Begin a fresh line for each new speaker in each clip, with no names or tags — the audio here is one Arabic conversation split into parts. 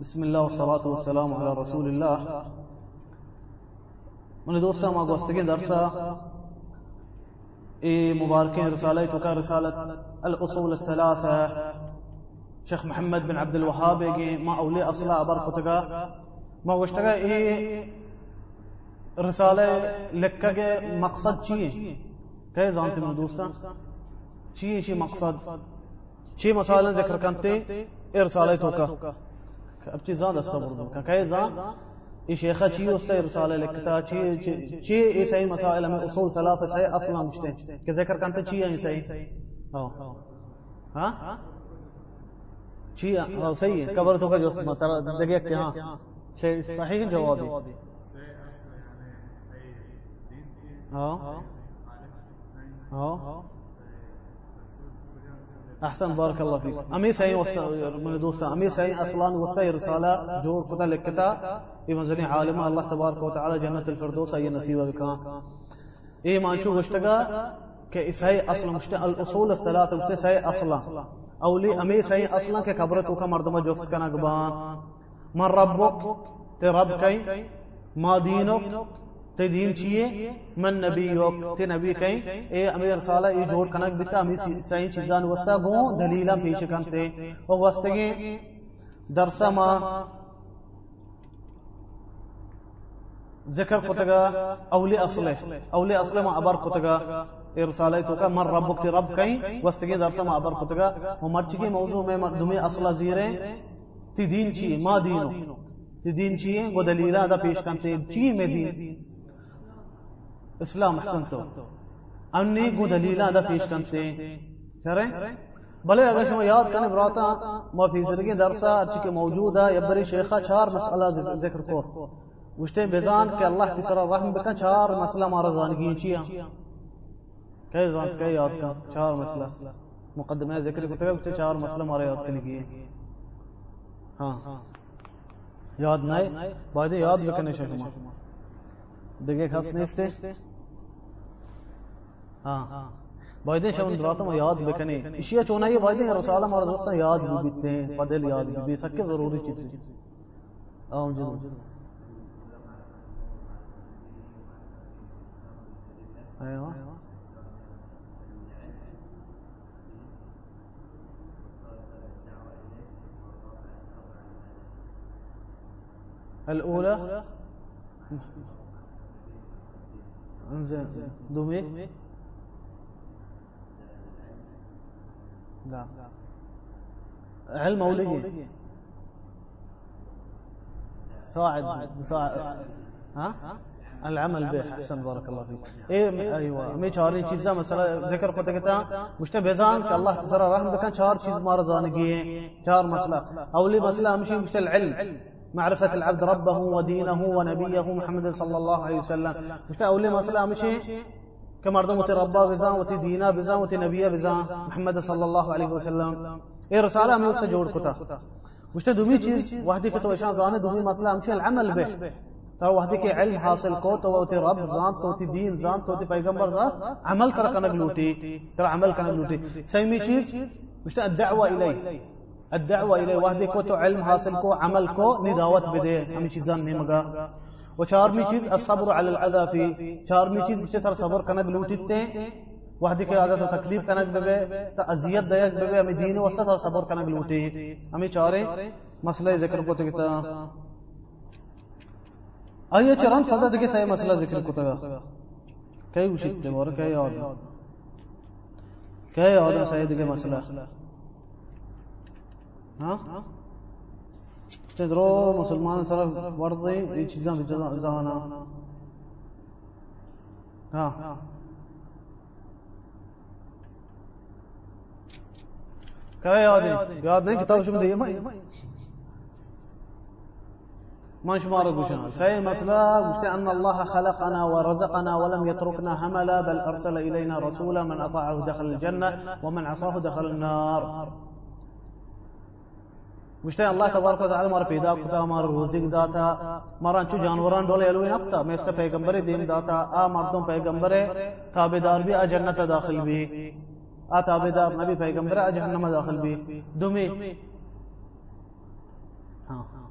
بسم الله والصلاة والسلام على رسول الله. من دوستا ما گوستگی درسا اي مباركين رسالة کا رسالة الأصول الثلاثة. شيخ محمد بن عبد الوهاب ما أولي أصلا بركتك ما گوشتگا اي رسالة لکه مقصد چیه که زانتے من دوستا چیه چی مقصد؟ چی مسائل ذکر کنتے ارسالة توکا ابتزاد استغرب ككيزا شیخہ چی اس تے رسالہ لکھتا چی چی ایسے مسائل میں اصول ثلاثہ سے اصلا مشتے کہ ذکر کرتے چی ہیں صحیح؟ ہاں۔ ہاں؟ چی ہاں صحیح ہے قبر تو کا جو مطلب دیکھے کہ ہاں صحیح جواب ہے ہاں۔ ہاں۔ احسن بارک اللہ فیك امی سہی وستا دوستا امی سہی اصلان وستا رسالہ جو کتا لکھتا ای مزنی عالم اللہ تبارک و تعالی جنت الفردوس ای نصیب وکا ای مانچو گشتگا کہ اسائی اصل مشتا الاصول الثلاثه مشتا سہی اصلا اولی امی سہی اصلا کہ قبر تو کا مردما جوست کنا گبان من ربک، تے رب کئی ما دینک؟ تے دین چیئے، من نبی یوک تے نبی کہیں، اے امیر رسالہ ای جوڑ کنک بیتا امی صحیح چیزان وستا گو دلیلہ پیش کنتے و وستگی درسا ما ذکر کتگا اولی اصلے۔ اولی اصلے ما عبر کتگا۔ اے رسالہ تو کا مر ربک تے رب کہیں وستگی درسا ما عبر کتگا۔ و مرچگی موضوع میں دمی اصلہ زیرے۔ تی دین چیئے، ما دینو۔ تی دین چیئے، وہ دلیلہ دا پیش کنتے چیئے میں دین۔ اسلام احسنتو امنی کو دلیل ادا پیش کرتے کریں بلے اگر شما یاد کرنے براتا ما فی زرگی درسا اچھی کے موجود ہے یبری شیخہ چار مسئلہ ذکر کو وشتے بیزان کہ اللہ کی سر رحم بکن چار مسئلہ مارا زانگی چیا کئی زان کئی یاد کا چار مسئلہ مقدمہ ذکر کو تے چار مسئلہ مارا یاد کرنے کی ہاں یاد نہیں بعد یاد بکنے شما دیگه کس نیسته ها باید شون دراتم یاد بکنی اشیا چونه یه باید رساله ما دوستان یاد بیتنه، بدل یاد بی سکه ضروری چیزی آم جلو ايوه الاولى انزين دومي لا علم أولية ساعد مساعد ها؟ العمل به احسن بارك الله فيك. إيه أيوه. میں چار چیزاں مسئلہ ذکر کو کہتا مشتے بیزان کہ اللہ تعالی رحم بکن چار چیز مار زانگی. ہیں چار مسئلہ. اولی مسئلہ ہمشی مشتے العلم. معرفة العبد ربه ودينه ونبيه محمد صلى الله عليه وسلم مش أولي مسألة مشي كمردم ربا بزان وتي دينا بزان وتي نبيه بزان. محمد صلى الله عليه وسلم. اي رسالة من وسط جوڑ كتا. مش دومی چیز؟ وحدی که تو اشان زانه دومی مسئله همشه العمل به. ترى وحدی که علم حاصل کو تو وتی رب زان تو تی دین زان تو تی پیغمبر زان. عمل کر کنه لوٹی ترى عمل کنه لوٹی. سیمی چیز؟ مش الدعوة الیه الدعوة إليه وحده کو تو علم حاصل کو عمل کو نداوت بدے ہمیں چیزان نہیں و چارمی چیز الصبر على العذا فی، چارمی چیز بچے تر صبر کنگ لوٹتے وحده کے عادت تکلیف کنگ بے تا اذیت دیک بے ہمیں دین و تر صبر کنگ لوٹی ہمیں چارے مسئلہ ذکر کو تکتا آئیے چران فضا دکے صحیح مسئلہ ذکر کو تکتا کئی وشکتے مورا کئی آدم کئی آدم صحیح دکے مسئلہ۔ ہاں؟ تدرو مسلمان سره ورځي دې چیزاں به ځانا ها. کیا یاد ہے یاد نہیں کتاب شما دی ما شمار بوشنا سي مسلا مشت أن الله خلقنا ورزقنا ولم يتركنا هملا بل أرسل إلينا رسولا من أطاعه دخل الجنة ومن عصاه دخل النار. مشتے اللہ تبارک و تعالی مار پیدا کتا مار روزی داتا ماران چو جانوران ڈولے الوی نقتا میں اس پیغمبر دین داتا آ مردوں پیغمبر تابدار بھی آ جنت داخل بھی۔ آ تابدار نبی پیغمبر، آ جہنم داخل بھی۔ دمی ها ہاں۔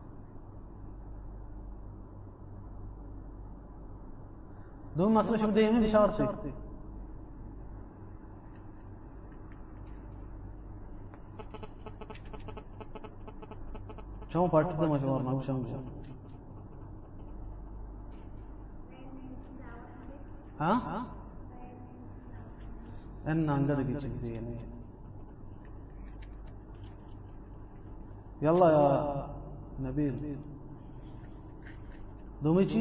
دوم مسئله شو بده بشارتي مشوار نه شم ها؟ ان عندك يعني يلا يا نبيل دومي چی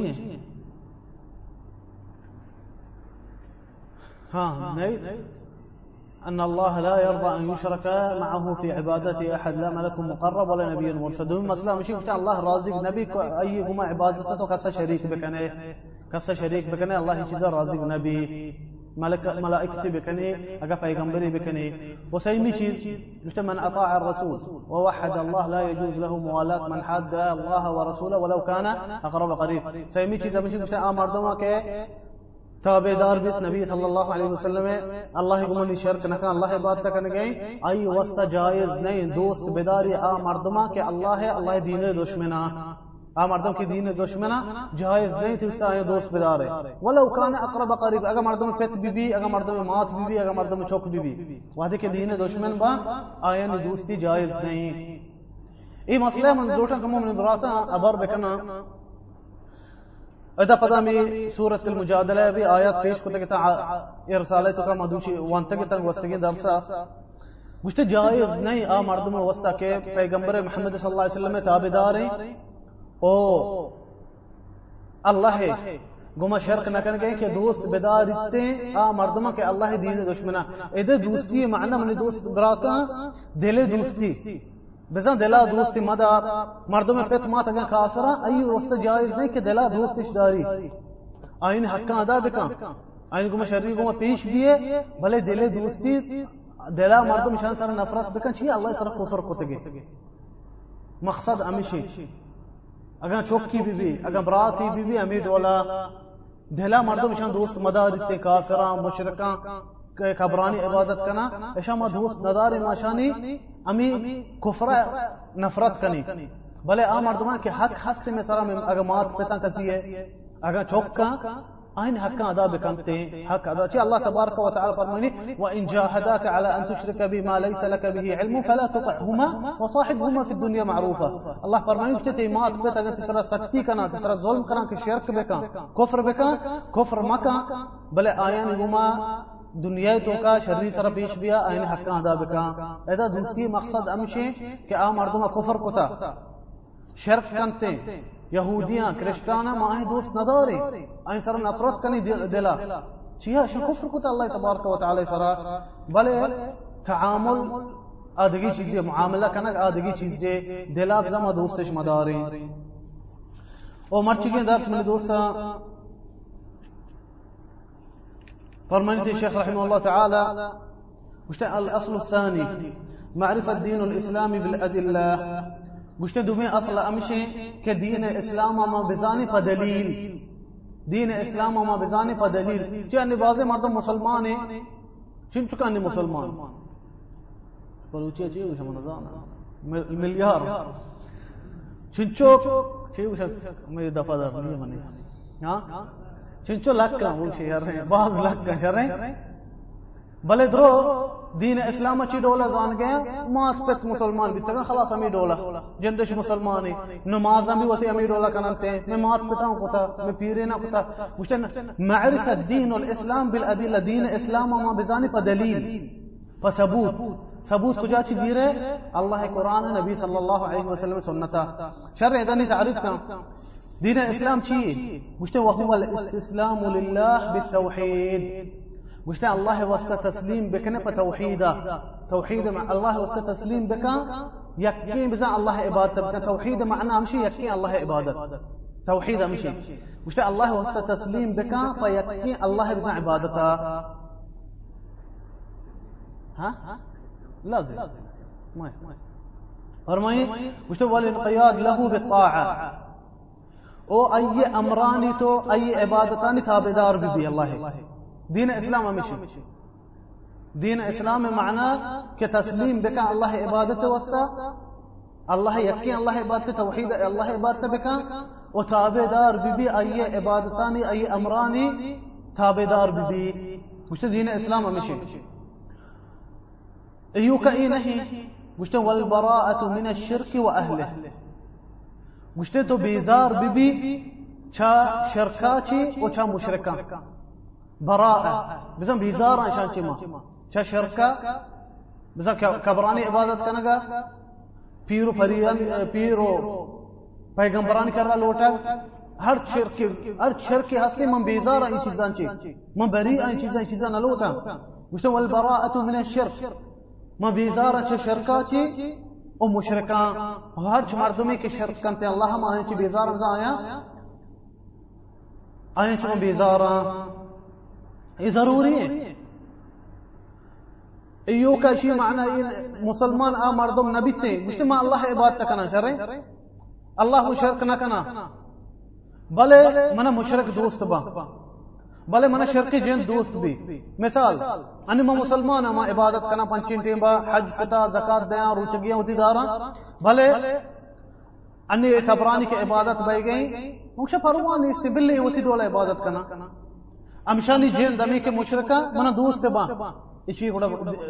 ها نبيل أن الله لا يرضى أن يشرك معه في عبادته أحد لا ملك مقرب ولا نبي مرسل. دوم مسلا مشي الله راضي نبي أيهما عبادته تو كسا شريك بكنه. كسا شريك بكنه الله چیزا راضي نبي ملك ملائكتي بكنه اگر پیغمبري بكنه وسيمي چیز مشت من اطاع الرسول ووحد الله لا يجوز له موالاة من حد الله ورسوله ولو كان أقرب قريب. سيمي چیز مشت مشت مردما کے تابعدار بیت نبی صلی اللہ علیہ وسلم اللہ کو منی شرک نہ اللہ عبادت کرنے گئے؟ ائی واسطہ جائز نہیں، دوست بیداری، آ مردما کہ اللہ ہے، اللہ دین دشمنا آ مردم کی دین دشمنا جائز نہیں تھی اس کا دوست بیدار ہے۔ ولو کان اقرب قریب، اگر مردم پت بی بی اگر مردم مات بی بی اگر مردم چوک بی بی وعدے کے دین دشمن با آیا دوستی جائز نہیں۔ یہ مسئلہ من زوٹا کمو من براتا ابر بکنا إذا قدامي سورة المجادلة في آيات فيش كنت كتا إرسالتك مدوشي وانت كتا وستگی درسا مجھتے جائز نہیں آ مردم وسطا کے پیغمبر محمد صلی اللہ علیہ وسلم تابدار ہیں۔ او اللہ ہے۔ گما شرک نہ کرنے کہ دوست بدار اتنے آ مردم کے اللہ دین دشمنا ادھر دوستی معنی من دوست براتا، دل دوستی۔ بزن دلا دوستی مدار مردم پت مات اگر کافرا ای وسط جایز نہیں کہ دلا دوستش داری آئین حقا ادا بکن آئین کو شرعی کو پیش بیے بھلے دل دوستی دلا مردم شان سر نفرت بکن چی اللہ سر کفر کو تگے مقصد امیشی اگر چوکی بی بی اگر براتی بی بی امی ڈولا دلا مردم شان دوست مدار اتنے کافران مشرکان کبرانی عبادت کنا اشا ما دوست ندار ماشانی امی کفر نفرت کنی۔ بلے آ مردمان کے حق ہستے میں سرا میں اگر مات پتا کسی ہے، اگر چوکا آئین حقا ادا بکنتے حق ادا۔ چی اللہ تبارک و تعالی فرمانی وَإِن جَاهَدَاكَ عَلَى أَن تُشْرِكَ بِمَا لَيْسَ لَكَ بِهِ علم فَلَا تُطِعْهُمَا وَصَاحِبْهُمَا فِي الدُّنْيَا مَعْرُوفًا۔ اللہ فرمانی کہ تے مات پہ اگر تسرا سختی کنا تسرا ظلم کنا، کہ شرک بکا کفر بکا کفر مکا بلے آیان گما دنیا تو کا شرری سر پیش بیا، آئین حق ادا بکا۔ ایدا دوسری مقصد امشے کہ آ مردم کفر کتا۔ شرک کنتے، یہودیاں کرسٹانا ماہ دوست ندارے۔ آئین سر نفرت کنی دلا۔ چیہ شا کفر کتا اللہ تبارک و تعالی سر بلے تعامل آدگی چیزیں معاملہ کنک آدگی چیزیں دلا بزم دوستش مدارے۔ اور مر چکے درس میں دوستا فرمانية الشيخ رحمه الله تعالى الأصل الثاني معرفة دين الإسلام بالأدلة. گوشته دومی أصل امشه که دین إسلام ما بزانی فدلیل دین إسلام ما بزانی فدلیل چه ان بعض مردم مسلمان چن چکا ان مسلمان؟ بلوچی چه وش منظام مليار چنچو چه وش میں دفعہ در نہیں منی. ہاں چنچو لکا وہ شہر ہیں، بعض لکا شہر ہیں۔ بلے درو، دین اسلام چی ڈولا زان گیا مات پت مسلمان بھی تگا خلاص امی ڈولا جندش مسلمان مسلمانی نماز امی وتی امی ڈولا کنالتے ہیں۔ میں مات پتا ہوں کتا میں پیرے نہ کتا مجھتے معرفت الدین والاسلام بالادلہ دین اسلام وما بزانی فدلیل فثبوت ثبوت۔ کجا چیز ہے اللہ قرآن نبی صلی اللہ علیہ وسلم سنتا۔ شر ادنی تعریف کا دين الإسلام شيء؟ مش وهو الاستسلام لله بالتوحيد. مش الله وست تسليم بك نبى توحيدا توحيد مع الله وست تسليم بك يكين بزع الله عبادة بك توحيد معناه مشي يكين الله عبادة توحيد مشي. مش الله وست تسليم بك فيكين الله بزع عبادته ها؟ لازم. ما فرمائي مش والانقياد له بالطاعة. أو ای امرانی تو تابدار بھی بھی اللہ. ہے دین اسلام ہمیشہ. دین اسلام معنی کہ تسلیم بکا اللہ عبادت وستا الله يكي الله عبادت توحيد الله عبادت بك وتابدار ببي أي عبادتاني أي أمراني تابدار ببي مش دين الإسلام أمشي أيوك إي نهي مش والبراءة من الشرك وأهله گشته تو بیزار بی بی چا شرکا چی او چا مشرکان براءه بزن بیزار انشان چی ما چا شرکا بزن کبرانی عبادت کنگا پیرو پریان پیرو۔ پیغمبران کر رہا لوٹا۔ ہر شرک ہر شرک ہستے من بیزار ان چیزان چی۔ من بری ان چیزان چیزان لوٹا گشته والبراءه من الشرك ما بیزار چا اچھا شرکا چی؟ او مشرکان هر مردمی که شرک کنته الله هم آنچه بیزار از آیا آنچه اون بیزارا یہ ضروری ہے۔ ایو کا شی معنی مسلمان آ مردم نبی نبیتے مجتمع اللہ عبادت کنا شرے؟ اللہ شرک نہ کنا بلے منا مشرک دوست با۔ بل من شرقی جن دوست بھی۔ مثال ان ما مسلمان ما عبادت کنا پنچین ٹیم با، حج کتا، زکات دیاں روچگیاں ہوتی دارا بھلے ان تبرانی کی عبادت بہ گئی مکش پروان اس بلی ہوتی دولا عبادت کنا امشانی جن دمی کے مشرکا من دوست با۔ شيء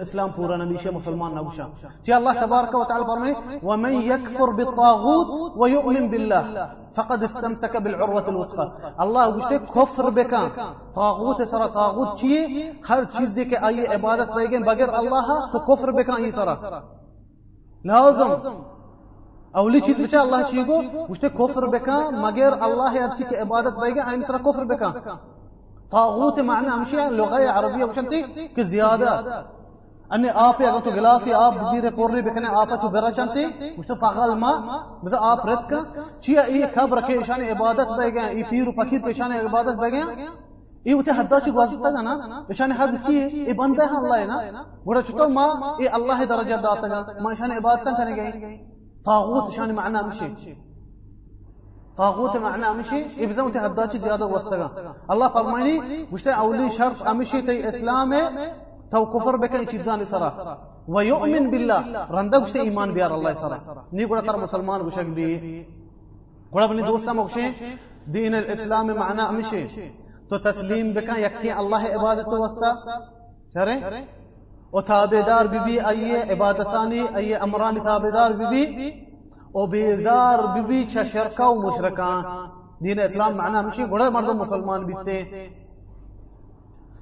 إسلام پورا نبي مسلمان نبوشا شيء الله تبارك وتعالى فرمي ومن يكفر بالطاغوت ويؤمن بالله فقد استمسك بالعروة الوثقى. الله بشتك كفر بك. طاغوت سرا طاغوت شيء هر چیزی کے آئی عبادت بگن بغیر اللہ تو کفر بکا ہی سرا. لازم. اولی چیز بچا اللہ چیگو مشتے کفر بکا مگر اللہ ہر چیز کی عبادت بگن آئی سرا کفر بکا طاغوت معنی ہمشہ لغہ عربی ہمشنتی کہ زیادہ۔ ان آپ اگر تو گلاسی آپ زیر قرری بکنے آپ اچھو برا چانتی مجھتا فغل ما بزا آپ رد کا چیا ای کب رکھے اشان عبادت بے گیا، ای پیر و پکیر پہ اشان عبادت بے گیا۔ ای اوتے حدا چھ گوازی تا نا اشان ہر چی ای بندہ ہے اللہ ہے نا۔ گوڑا چھتا ما ای اللہ درجہ داتا گا ما اشان عبادت کرنے گئی طاغوت اشان معنی مشی طاغوت معناه امشي يبزون تهداتي زيادة وستغا الله فرماني مشتا اولي شرط امشي تي اسلام تو كفر بكن چیزان سرا. ويؤمن بالله. رنده گشته ایمان بیار الله سرا. نی گڑا تر مسلمان گشک بھی گڑا بنی دوستا مگشے دین الإسلام معناه امشي تو تسلیم بکن یکی الله عبادت وستا شرع و تابدار بی بی ای عبادتانی ای امران تابدار بی بی أو بیزار بی چه شرکا و مشرکان دین اسلام معنی مشی گڑے مردم مسلمان بیتے.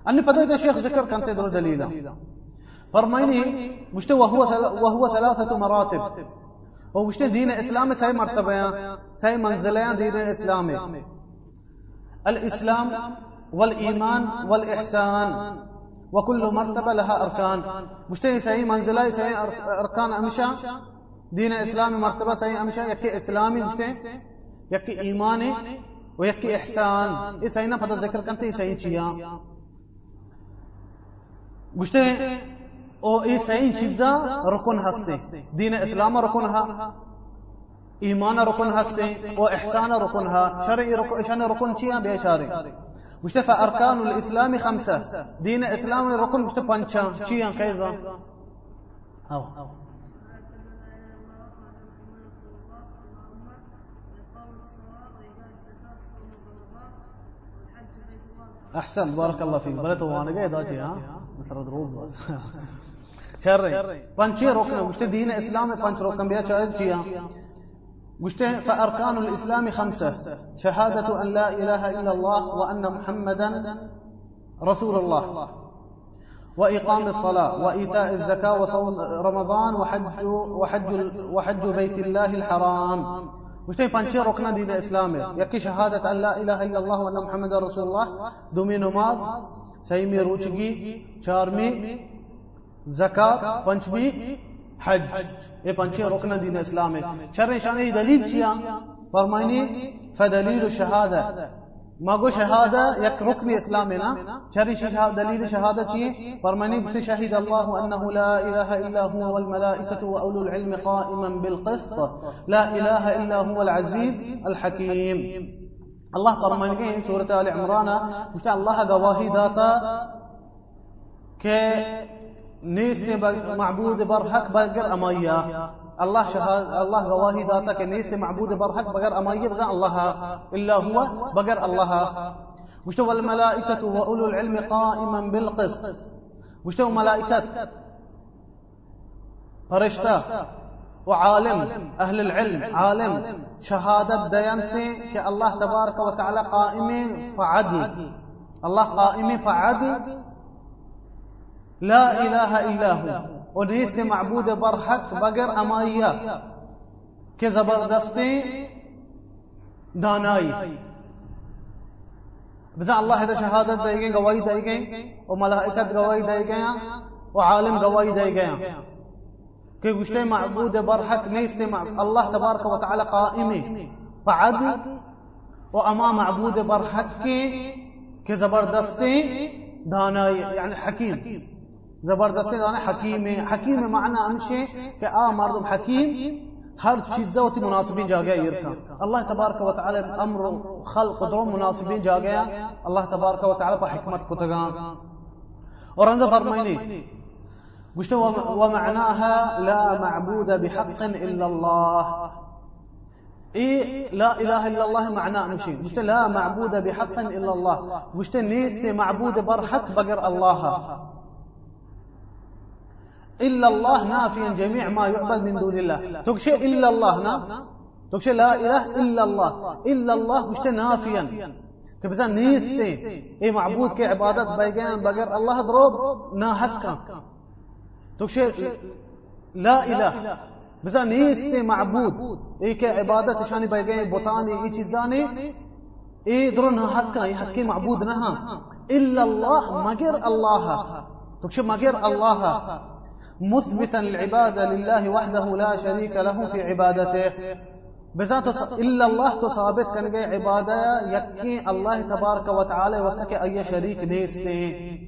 انی پتہ ہے شیخ ذکر کنتے در دلیلا فرمائنی مشتے وهو وهو ثلاثة مراتب. أو مشتے دین اسلام سے مرتبہ ہیں سے منزلیں دین اسلام الاسلام والايمان والاحسان. وكل مرتبه لها اركان مشتے صحیح منزلہ صحیح ارکان امشا دين اسلامي مرتبه صحيح امشا يكي اسلامي مشته يكي ايماني ويكي احسان۔ اي صحيح نا پتہ ذکر کرتے صحیح چیا مشته أو اي صحيح چیزا رکن هستے دین اسلام رکن ها ایمان رکن هستے أو احسان رکن ها شرعی رکن شان رکن چیا بے چارے مشتفى أركان الإسلام خمسة دين الإسلام ركن مشتفى بانشا چيا كيزا أو, أحسن بارك الله فيك. بلت وأنا جاي داجي ها؟ مصر دروب بس شر پنچه رکن گشته دین اسلام پنچ رکن بیا گشته فاركان الاسلام خمسة. شهادة أن لا إله إلا الله وأن محمدا رسول الله. وإقام الصلاة وإيتاء الزكاة وصوم رمضان وحج وحج وحج بيت الله الحرام. مشتي پنچه رکن دین اسلام ہے یکی شہادت ان لا الہ الا اللہ و ان محمد رسول اللہ دومی نماز سیمی روچگی چارمی زکات پنچمی حج. یہ پنچه رکن دین اسلام ہے چر نشانه دلیل چیا فرمائنی فدلیل الشهاده ما گو شهادة یک رکن اسلامنا چری شهادة دلیل شهادة چیه فرمانی بت شهد الله انه لا اله الا هو والملائكه واولو العلم قائما بالقسط. لا اله الا هو العزيز الحكيم الله فرمانی کہ سورة آل عمران مشتا الله گواہی داتا کہ نیست معبود بر حق بگر امایا الله شهاد الله گواهی داتا کہ معبود برحق بغیر امائیه بزن الله إلا هو بغیر الله. مشتو الملائكة وأولو العلم قائما بالقسط؟ مشتو ملائكة؟ فرشتة وعالم أهل العلم عالم. شهادة ديانتي كالله تبارك وتعالى قائم فعدل الله قائم فعدل لا إله إلا هو. ونيست معبود برحق بقر أمايا. كزبردستي داناي. بزا الله هذا شهادت دے گئے گواہی دے گئے اور ملائکت گواہی دے گئے اور عالم گواہی دے گئے کہ گشتے معبود برحق نیست الله تبارك وتعالى قائم فعدل وأما معبود برحق کہ زبردستی دانائی یعنی حکیم زبردستی دانائی حکیم حکیم معنی امشي کہ آ مردم حکیم هر چیز وقت مناسبين جاگیا يركا الله تبارك وتعالى أمر خلق درو مناسبين جاگیا الله تبارك وتعالى بحكمت كتغا اور اندر فرمائني ومعناها لا معبود بحق الا الله. إيه لا إله إلا الله معناه مشي مشت لا معبود بحق إلا الله. مشت نيست معبود برحق بقر الله. إلا الله نافيا جميع ما يعبد من دون الله. تكشي إلا الله نا؟ تكشي لا إله إلا الله. إلا الله مشت نافيا. كبزان نيستي إيه معبود كعبادات بيجان بقر الله ضروب ناهكا. تكشي لا إله. بزا نیست معبود. ای که عبادت شانی بیگه بوتانی ای چیزانی ای درون حق ای حق معبود نها. إلا الله مگر الله. تكشف مگر الله. مثبتا العبادة لله وحده لا شريك له في عبادته. بذات إلا الله تصابت كان عبادة يكي الله تبارك وتعالى وسك أي شريك نيسته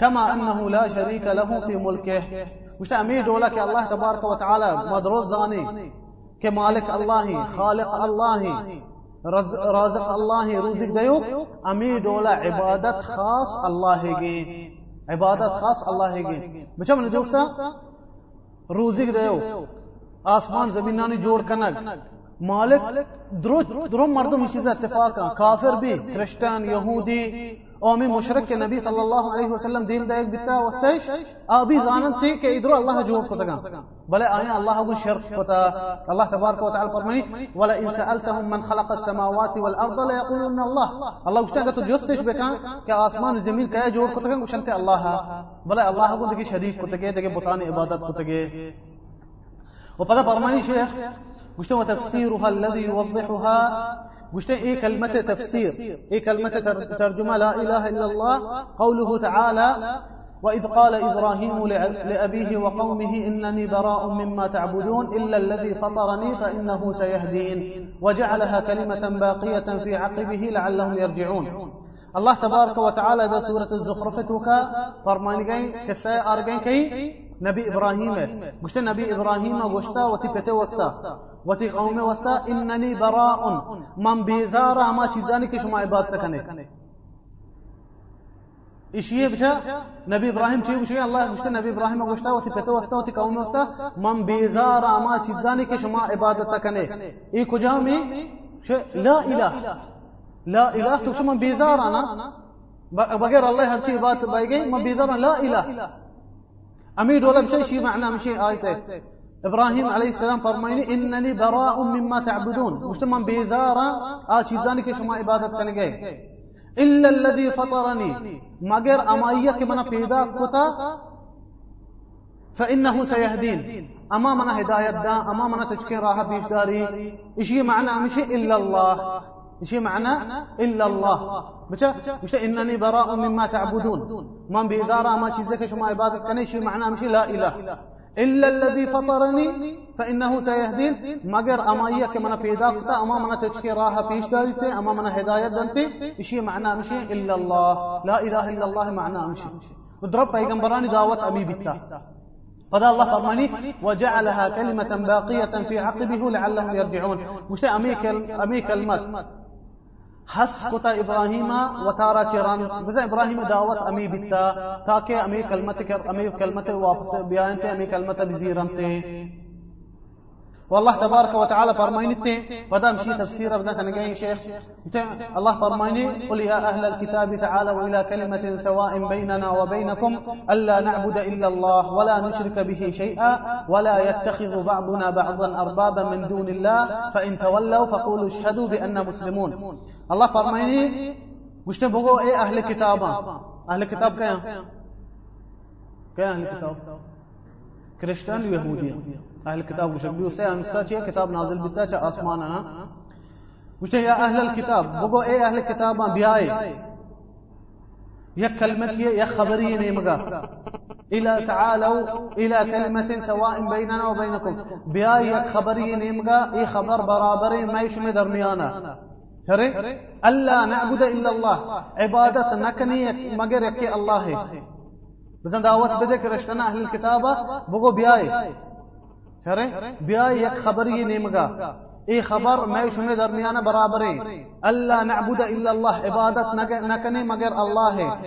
كما أنه لا شريك له في ملكه. مش امیر دولا کہ اللہ تبارک و تعالی مدروز زانی کہ مالک اللہ خالق اللہ رازق اللہ رزق دیو امیر دولا عبادت خاص اللہ گی عبادت خاص اللہ گی۔ بچا من دوستا رزق دیو آسمان زمینانی جوڑ کنگ۔ مالک درو درو مردم چیز اتفاق کافر بھی کرسچن یہودی اومي مشرك النبي صلى الله عليه وسلم دين دايك بتا وستيش ابي زانن تي كي إدرو الله جواب كتغا بل آية الله ابو شرك كتا الله تبارك وتعالى فرماني ولا ان سألتهم من خلق السماوات والأرض لا يقولون الله الله وشتا تو جوستش بكا کہ آسمان زمین کا جوڑ کتغا وشنت الله. بل الله ابو دکی شدید کتگے دکی بتانی عبادت کتگے وپدا فرماني شيخ مشتوى تفسيرها الذي يوضحها. قلت إيه كلمة تفسير؟ إيه كلمة ترجمة؟ لا إله إلا الله. قوله تعالى وإذ قال إبراهيم لأبيه وقومه إنني براء مما تعبدون إلا الذي فطرني فإنه سيهدين. وجعلها كلمة باقية في عقبه لعلهم يرجعون. الله تبارك وتعالى بسورة الزخرفة فرماني كسي أرجين كي؟ نبي إبراهيم قلت نبي إبراهيم وشتا وتي وستا وتي قوم وستا. إنني براء من بيزارا ما چیزانی که شما عبادت کنه إشيه بتا نبي إبراهيم چی بشه الله گوشته نبی ابراهیم گوشته و تی پته وسته و تی قوم وسته من بیزار اما چیزانی که شما عبادت کنه ای کجا می؟ لا اله لا اله تو شما بیزار أنا بغیر الله هر چی عبادت بایگی من بیزار لا اله أمير ولا بشيء شيء معناه مشي آيته إبراهيم عليه السلام فرميني إنني براء مما تعبدون. مش تمام بيزارة آه چیزانی که شما عبادت کنگے إلا الذي فطرني. مگر امائیہ کہ منا پیدا کتا فإنه سيهدين. أما منا هداية دا أما منا تشكين راحة بيش داري إشي معنى مشي إلا الله. إشي معنى؟ إلا الله. بچا مش إنني براء مما تعبدون. من بإزارة ما چیزك شما عبادت کنه شي معنى مشي؟ لا إله. إلا الذي فطرني فإنه سيهدين مگر امائیہ کہ منا پیدا کتا اما منا تچکی راہ پیش داری تے اما منا ہدایت دنتے اسی معنى مشي إلا الله لا إله إلا الله معنى مشي ودرب پیغمبرانی دعوت امی بیتا. فذا الله فرماني وجعلها كلمة باقية في عقبه لعلهم يرجعون مش أمي أمي كلمات هست کتا ابراهیم و تارا چران. بزن ابراهیم دعوت امی بیتا تاکہ امی کلمت امی کلمت واپس بیان تے، امی کلمت بزیرن تے۔ والله تبارك وتعالى فرميني ودام شي تفسير كان جاي شيخ. الله فرميني قل يا أهل الكتاب تعالوا إلى كلمة سواء بيننا وبينكم ألا نعبد إلا الله ولا نشرك به شيئا ولا يتخذ بعضنا بعضا أربابا من دون الله. فإن تولوا فقولوا اشهدوا بأن مسلمون. الله فرميني مش بقول إيه أهل الكتاب؟ أهل الكتاب كيان؟ كيان أهل الكتاب. كريستيان ويهودية. أهل الكتاب وش بيقولوا سي انستا كتاب نازل بتا اسمان أنا وش يا أهل الكتاب. بقول إيه أهل الكتاب بياي يا كلمة يا خبرية نيمغا إلى تعالوا إلى كلمة سواء بيننا وبينكم بياي يا خبرية نيمغا إي خبر برابر ما يشمي درميانا هري ألا نعبد إلا الله. عبادة نكني مگر يكي الله بزن دعوت بده رشتنا أهل الكتابة. بقول بياي هري بياي يك خبرية نيمغا اي خبر ما شمه درمیانه برابري الا نعبد الا الله عبادت نکنی مگر الله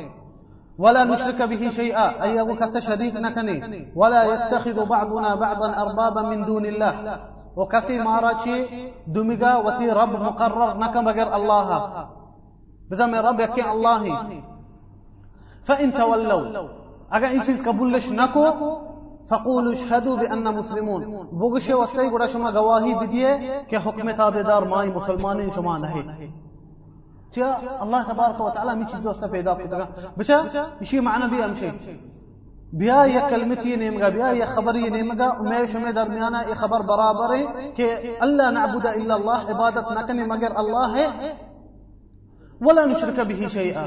ولا نشرك به شيئا اي ابو كس شريك نکنی ولا يتخذ بعضنا بعضا اربابا من دون الله وكسي ماراتشي دمغا وتي رب مقرر نك مگر الله بزم رب يكي الله فان تولوا۔ اگر این چیز قبولش نکو فقول اشهدوا بان مسلمون۔ بوگشه واسطه گوڑا شما گواہی بدیے کہ حکم تابعدار مائی مسلمانین شما نہیں۔ تیا الله تبارك وتعالى من چیز واسطه پیدا کرد بچا شی معنا بیا امشی بیا یا کلمتی نیمگا بیا یا خبری نیمگا میں شمی درمیانہ یہ خبر برابر ہے کہ اللہ نعبد الا اللہ، عبادت نہ کرنے مگر اللہ ہے۔ ولا نشرک به شیئا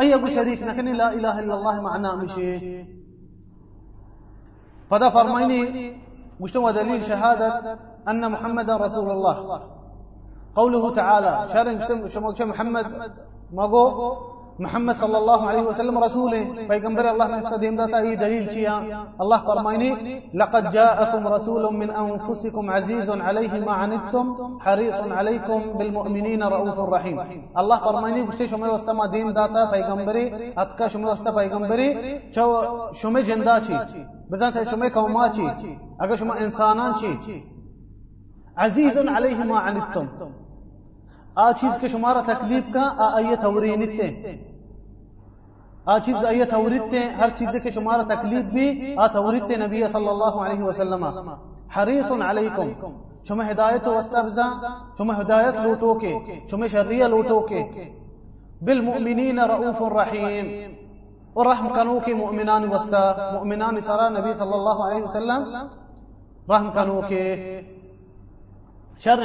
ایا شریک نہ کرنے لا الہ الا اللہ معنا مشی فدا فرميني مجتمع دليل شهادة أن محمد رسول الله. قوله تعالى شارع مجتمع محمد ما محمد صلى الله عليه وسلم رسوله. پیغمبر الله نے داتا یہ دلیل چیا؟ الله فرمائني لقد جاءكم رسول من أنفسكم عزيز عليه ما عنتم حريص عليكم بالمؤمنين رؤوف رحيم. الله فرمائني گشتے شما واسطه دین داتا پیغمبری اتکا شما واسطه پیغمبری شما جندا چی؟ بزن شما قوما چی اگر شما إنسانان چی عزيز عليه ما عنتم. آ چیز کے شمارا تکلیف کا آئیت اورینتے آ چیز آئیت اورتے ہر چیز کے شمارا تکلیف بھی آ تورتے نبی صلی اللہ علیہ وسلم. حریص علیکم. شما ہدایت واستبزا شما ہدایت لوٹو کے. شما شریع لوٹو کے. بالمؤمنین رؤوف رحیم. اور رحم کنو کی مؤمنان وسطہ مؤمنان اشارہ نبی صلی اللہ علیہ وسلم. رحم کنو کے شر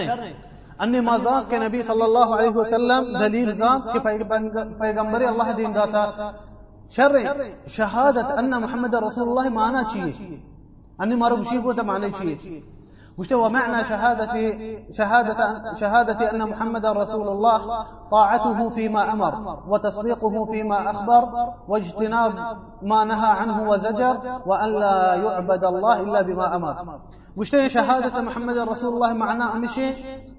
ان مازاد کے نبی صلی اللہ علیہ وسلم دلیل ذات کے پیغمبر اللہ دین داتا. شر شہادت ان محمد رسول اللہ مانا چاہیے ان مارو بشیر کو مانے چاہیے چیه مش ومعنى شهادة شهادة شهادة أن محمد رسول الله طاعته فيما أمر وتصديقه فيما أخبر واجتناب ما نهى عنه وزجر وأن لا يعبد الله إلا بما أمر. مش شهادة محمد رسول الله معناه مشي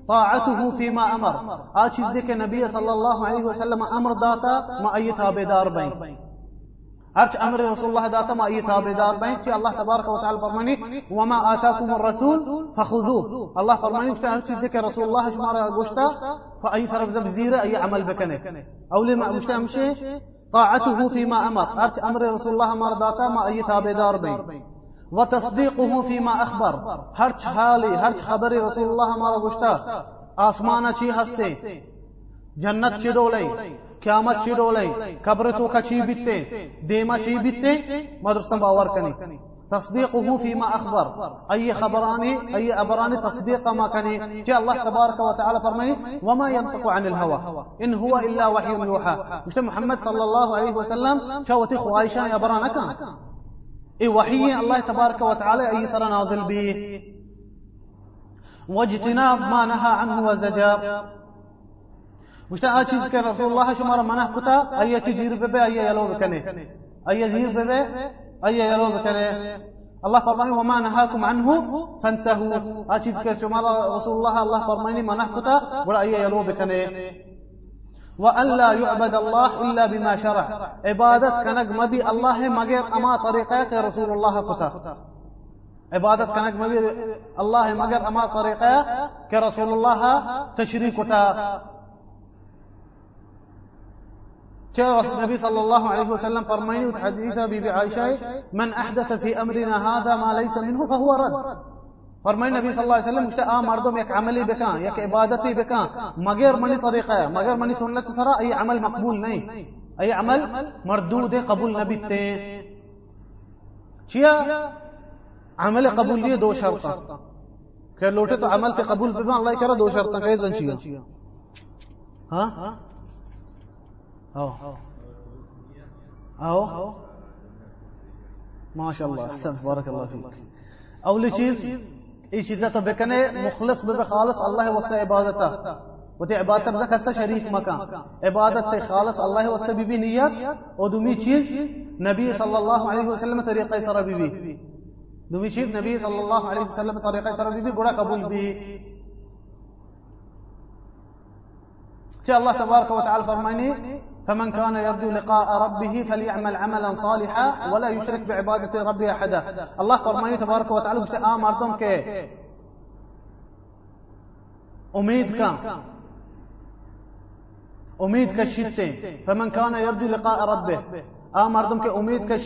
طاعته فيما أمر. آ چیز کے نبی صلی اللہ علیہ وسلم أمر داتا ما أي تابدار بين. هرچ أمر رسول الله داتا ما أي تابدار بين کہ الله تبارك وتعالى فرماني وما آتاكم الرسول فخذوه. الله فرماني کہ ہر چیز کے رسول الله شمارا گوشتا فأي سرب زب زيرة أي عمل بكنه أو لما مشتا مشي طاعته فيما أمر. هرچ أمر رسول الله ما داتا ما أي تابدار بين وتصديقه فيما أخبر. هرچ حالي هرچ خبر رسول الله ما گوشتا آسمان چی ہستے جنت چی ڈولے قیامت چی ڈولے قبر تو کا چی بیتے دیما چی بیتے مدرسہ باور کنی تصديقه فيما أخبر أي خبراني أي أبراني تصديق ما كان جاء الله تبارك وتعالى فرماني وما ينطق عن الهوى إن هو إلا وحي يوحى مش محمد صلى الله عليه وسلم شوتي خوايشان يا برانك اي وحي الله تبارك وتعالى أي سر نازل به واجتناب ما نهى عنه وزجر مشتا چیز کے رسول اللہ شمار منع کتا اي دیر بے اي يلو بکنے اي دیر بے اي يلو بکنے الله فرماني وما نهاكم عنه فانتهوا چیز کے شمار رسول الله الله فرماني منع کتا بڑا اي يلو بکنے وأن لا يعبد الله إلا بما شرع. عبادت کنگ مبی الله اما طریقہ کے رسول الله کتا عبادت کنک مبی الله مگر اما طریقه که رسول الله تشریک کتا چرا النبي صلى الله عليه وسلم فرميني حديث بيبي عائشة من أحدث في أمرنا هذا ما ليس منه فهو رد. فرمائے نبی صلی اللہ علیہ وسلم مجھتے آ مردم یک عملی بکان یک عبادتی بکان مگر منی طریقہ ہے، مگر منی سنت سرا، ای عمل مقبول نہیں۔ ای عمل مردود قبول نبی تے چیا عمل قبول لیے دو شرطا کہ لوٹے تو عمل تے قبول بما اللہ کرا دو شرطا کہ زن چیا ہاں؟ أو أو ما شاء الله. أحسنت. بارك الله فيك. اول چیز؟ ای چیزا تو بکنے مخلص بے خالص اللہ واسطے عبادتا و تی عبادت بزا کسا شریک مکان عبادت تی خالص اللہ واسطے بی بی نیت. و دومی چیز؟ نبی صلی اللہ علیہ وسلم طریقہ سر بی بی دومی چیز؟ نبی صلی اللہ علیہ وسلم طریقہ سر بی بی گڑا قبول تعالی فمن كان يرجو لقاء ربه فليعمل عملا صالحا ولا يشرك بعبادة ربه أحدا. الله فرماني تبارك وتعالى مجھتے آ مردم کے امید کا فمن كان يرجو لقاء ربه. آ مردم کے امید کا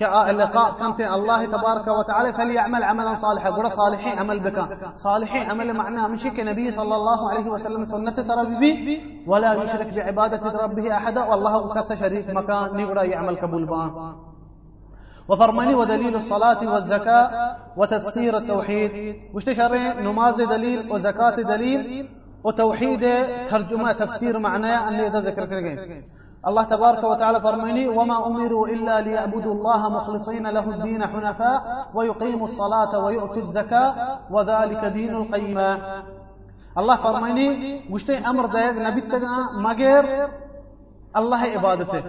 كاللقاء كنت الله تبارك وتعالى فليعمل عملا صالحا. قول صالحين عمل بك. صالحين عمل معناها مشي كنبي صلى الله عليه وسلم سنة سر بي ولا يشرك بعبادة ربه أحدا. والله كس شريك مكان نقرأ يعمل قبول با وفرمني ودليل الصلاة والزكاة وتفسير التوحيد. واشتشرين نماز دليل وزكاة دليل. وتوحيد ترجمة تفسير معناه أن إذا الله تبارك وتعالى فرميني وما أمروا إلا ليعبدوا الله مخلصين له الدين حنفاء ويقيموا الصلاة ويؤتوا الزكاة وذلك دين القيمة الله فرميني مشتي أمر دايق نبي مغير الله عبادته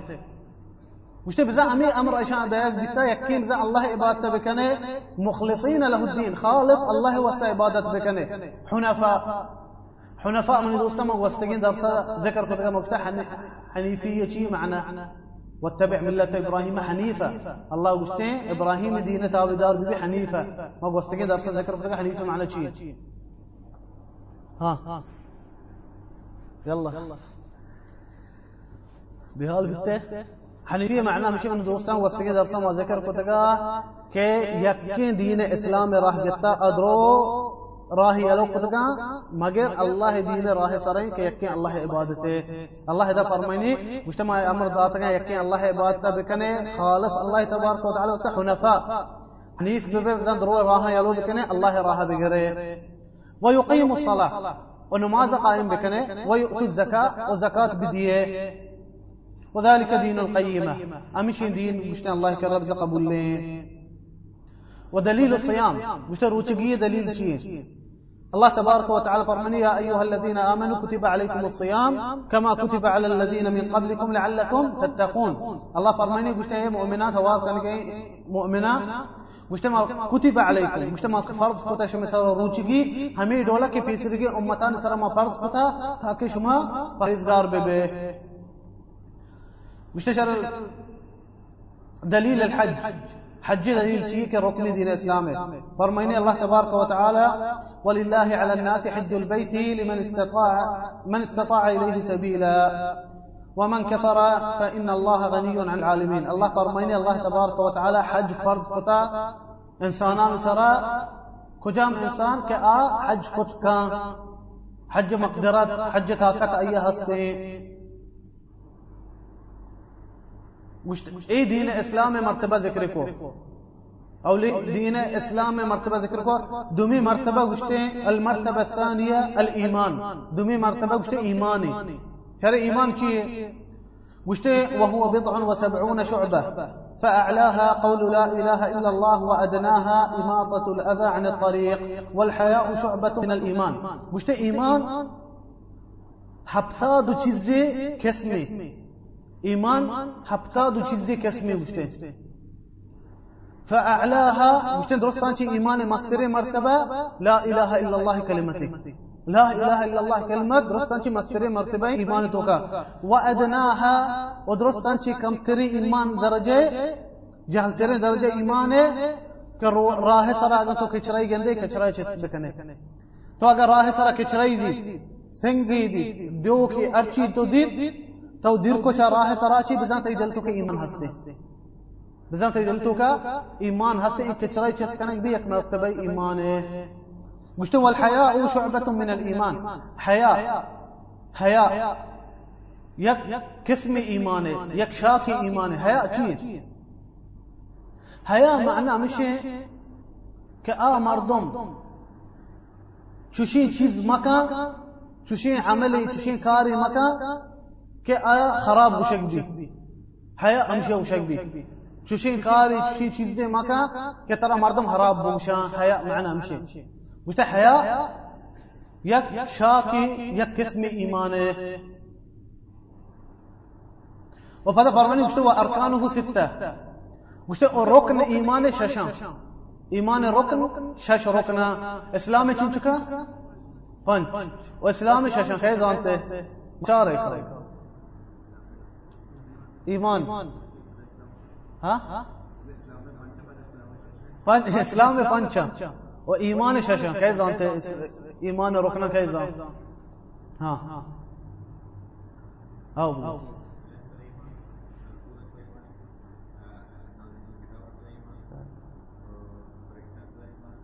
مشتي بزا أمي أمر أشان دايق بتا يكين بزا الله عبادته بكني مخلصين له الدين خالص الله وست عبادته بكني حنفاء حنفاء من دوستم واستجين درس ذكر كتب مفتاح حنيفية شيء معنى واتبع ملة إبراهيم حنيفة الله وشتين إبراهيم دينة دار ببي حنيفة ما واستجين درس ذكر كتب حنيفة معنى شيء ها. يلا بهال بته حنيفية معناه مش من دوستان واستجين درس ما ذكر كتب كي يكين دين إسلام راح جتا أدرو راهي يلو قدقا مگر الله دين راه سرين كي يكين الله عبادته الله إذا فرميني مجتمع أمر ذاتك يكين الله عبادته بكني خالص الله تبارك وتعالى حنفاء۔ حنيف ببه بزن درو راه يلو بكني الله راه بغيره ويقيم الصلاة ونماز قائم بكني ويؤتي الزكاة وزكاة بديه وذلك دين القيمة أمشي دين مشتى الله كرب قبول ودليل الصيام مشتى روچگی دليل شيء الله تبارك وتعالى فرمني يا أيها الذين آمنوا كتب عليكم الصيام كما كتب على الذين من قبلكم لعلكم تتقون. الله فرمني قلت يا مؤمنات هواز مؤمنات مجتمع كتب عليكم. مجتمع فرض كتا شما سر روچگی همه دولا کے پیسرگی امتان سر ما فرض کتا تاکہ شما پرهیزگار بے بے مشتشر دليل الحج. حج دليل شيء ركن دين الإسلام فرميني الله تبارك وتعالى ولله على الناس حج البيت لمن استطاع من استطاع إليه سبيلا. ومن كفر فإن الله غني عن العالمين. الله فرميني الله تبارك وتعالى حج فرض قطع إنسانان سرا كجام إنسان كآ حج قطع حج مقدرات حج طاقت أي هستين اي دين اسلام مرتبه ذکر کو۔ أو دين اسلام مرتبه ذکر کو۔ دومی مرتبه گشتے المرتبه الثانية الايمان دومی مرتبه گشتے ایمانی۔ خیر ایمان چیه گشتے وهو بضع وسبعون شعبه فأعلاها قول لا إله إلا الله وأدناها إماطة الأذى عن الطريق والحياء شعبة من الإيمان مشت إيمان هبتاد چیزی كسمي إيمان هفتاد چیزی کسمی وشته فأعلاها وشتين درستان شي إيمان مستري مرتبة لا إله إلا الله كلمتي لا إله إلا الله كلمة درستان شي مستري مرتبة إيمان توكا وأدناها ودرستان شي كم تري إيمان درجة جهل تري درجة إيمان کہ راہ سر اگر تو کچرائی گندے کچرائی چیز بکنے تو اگر راہ سر کچرائی دی سنگی دی دیو کی ارچی تو دی تو دیر کو چا راہ سر آچی بزان تی دل تو کہ ایمان ہستے بزان تی دل تو کہ ایمان مرتبہ ایمان ہے مشتو والحياء شعبة من الإيمان. حياء حياء ایمان ہے یک شاخ ایمان ہے حیا چیز حیا معنی میشه که آ مردم چوشین چیز مکا چوشین عملی چوشین کاری مکا که آیا خراب گوشک بی هیا امشه گوشک بی چوشین کاری چوشین چیزی مکا که ترا مردم خراب بمشان هیا معنا امشه گوشتا هیا یک شاکی یک قسم ایمانه و پدا فرمانی گوشتا و ارکانه سته گوشتا او رکن ایمان ششان ایمان رکن شش رکن اسلام چون چکا پنج و اسلام ششان خیز زانته چار ایک۔ ایمان۔ ہاں؟ اسلام میں پنچم اور ایمان ششم کیسے جانتے ہیں ایمان رکنا کیسے ہاں۔ ہاں۔ آؤ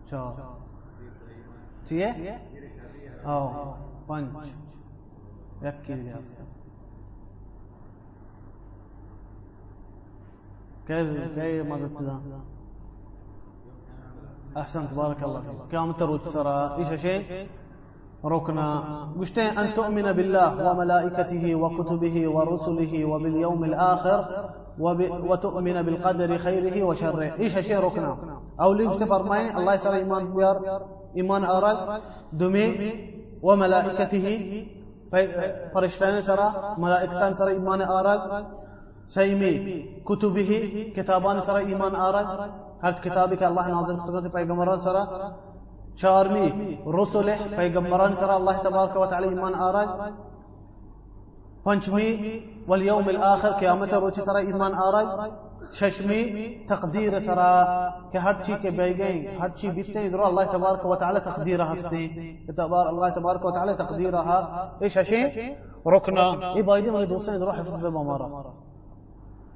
چاہ آؤ پنچ۔ یک كيف كيف ماذا ابتداء احسنت بارك الله فيك. كم تروج سرى إيش شيء ركنا قشتين أن تؤمن بالله وملائكته وكتبه ورسله وباليوم الآخر وتؤمن بالقدر خيره وشره. إيش شيء ركنا أو ليش تفرمين الله يسر إيمان بيار. إيمان أراد دمي. وملائكته. فرشتان سرى. ملائكتان سرى. إيمان أراد سيمي كتبه كتابان سرى إيمان أراد هل كتابك الله نازل قدرت پیغمبران سرى چارمی رسول پیغمبران سر الله تبارک و تعالی ایمان آرد پنجمی واليوم الآخر قیامت روچ سر ایمان آرد ششمی تقدیر سر که هر چی که بیگین هر چی بیتے در الله تبارک و تعالی تقدیر هستی تبار الله تبارک و تعالی تقدیرها إيش شيء ركنا اي بايدي مالي دوستان در حفظ به مارا